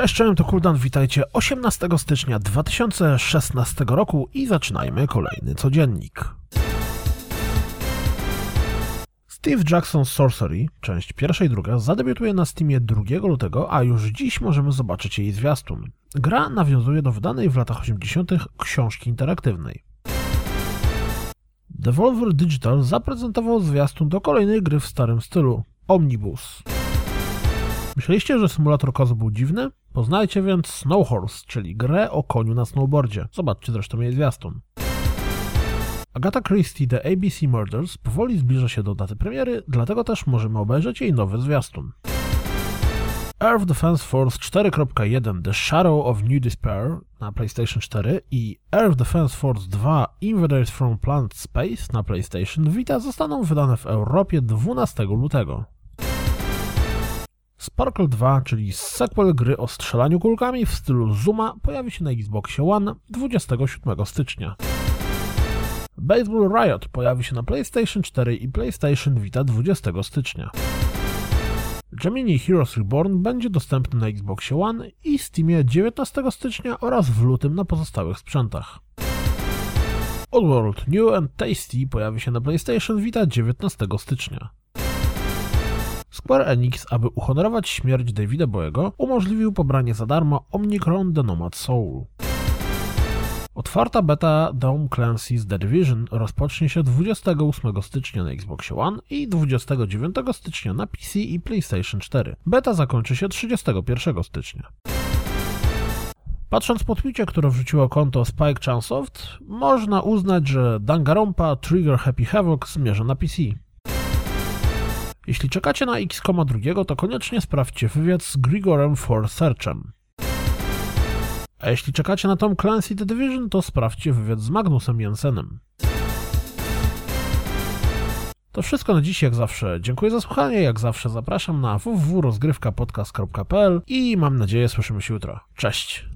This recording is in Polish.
Cześć, cześć, to Kuldan, witajcie 18 stycznia 2016 roku i zaczynajmy kolejny codziennik. Steve Jackson's Sorcery, część pierwsza i druga, zadebiutuje na Steamie 2 lutego, a już dziś możemy zobaczyć jej zwiastun. Gra nawiązuje do wydanej w latach 80. książki interaktywnej. Devolver Digital zaprezentował zwiastun do kolejnej gry w starym stylu Omnibus. Myśleliście, że symulator kozu był dziwny? Poznajcie więc Snowhorse, czyli grę o koniu na snowboardzie. Zobaczcie zresztą jej zwiastun. Agatha Christie The ABC Murders powoli zbliża się do daty premiery, dlatego też możemy obejrzeć jej nowy zwiastun. Earth Defense Force 4.1 The Shadow of New Despair na PlayStation 4 i Earth Defense Force 2 Invaders from Planet Space na PlayStation Vita zostaną wydane w Europie 12 lutego. Sparkle 2, czyli sequel gry o strzelaniu kulkami w stylu Zuma, pojawi się na Xboxie One 27 stycznia. Baseball Riot pojawi się na PlayStation 4 i PlayStation Vita 20 stycznia. Gemini Heroes Reborn będzie dostępny na Xboxie One i Steamie 19 stycznia oraz w lutym na pozostałych sprzętach. Oddworld New and Tasty pojawi się na PlayStation Vita 19 stycznia. Square Enix, aby uhonorować śmierć Davida Boego, umożliwił pobranie za darmo Omnicron The Nomad Soul. Otwarta beta Dome Clancy's The Division rozpocznie się 28 stycznia na Xbox One i 29 stycznia na PC i PlayStation 4. Beta zakończy się 31 stycznia. Patrząc po tweetie, które wrzuciło konto Spike Chunsoft, można uznać, że Danganronpa Trigger Happy Havoc zmierza na PC. Jeśli czekacie na X,2, to koniecznie sprawdźcie wywiad z Grigorem for Searchem. A jeśli czekacie na Tom Clancy The Division, to sprawdźcie wywiad z Magnusem Jensenem. To wszystko na dziś, jak zawsze. Dziękuję za słuchanie, jak zawsze zapraszam na www.rozgrywkapodcast.pl i mam nadzieję słyszymy się jutro. Cześć!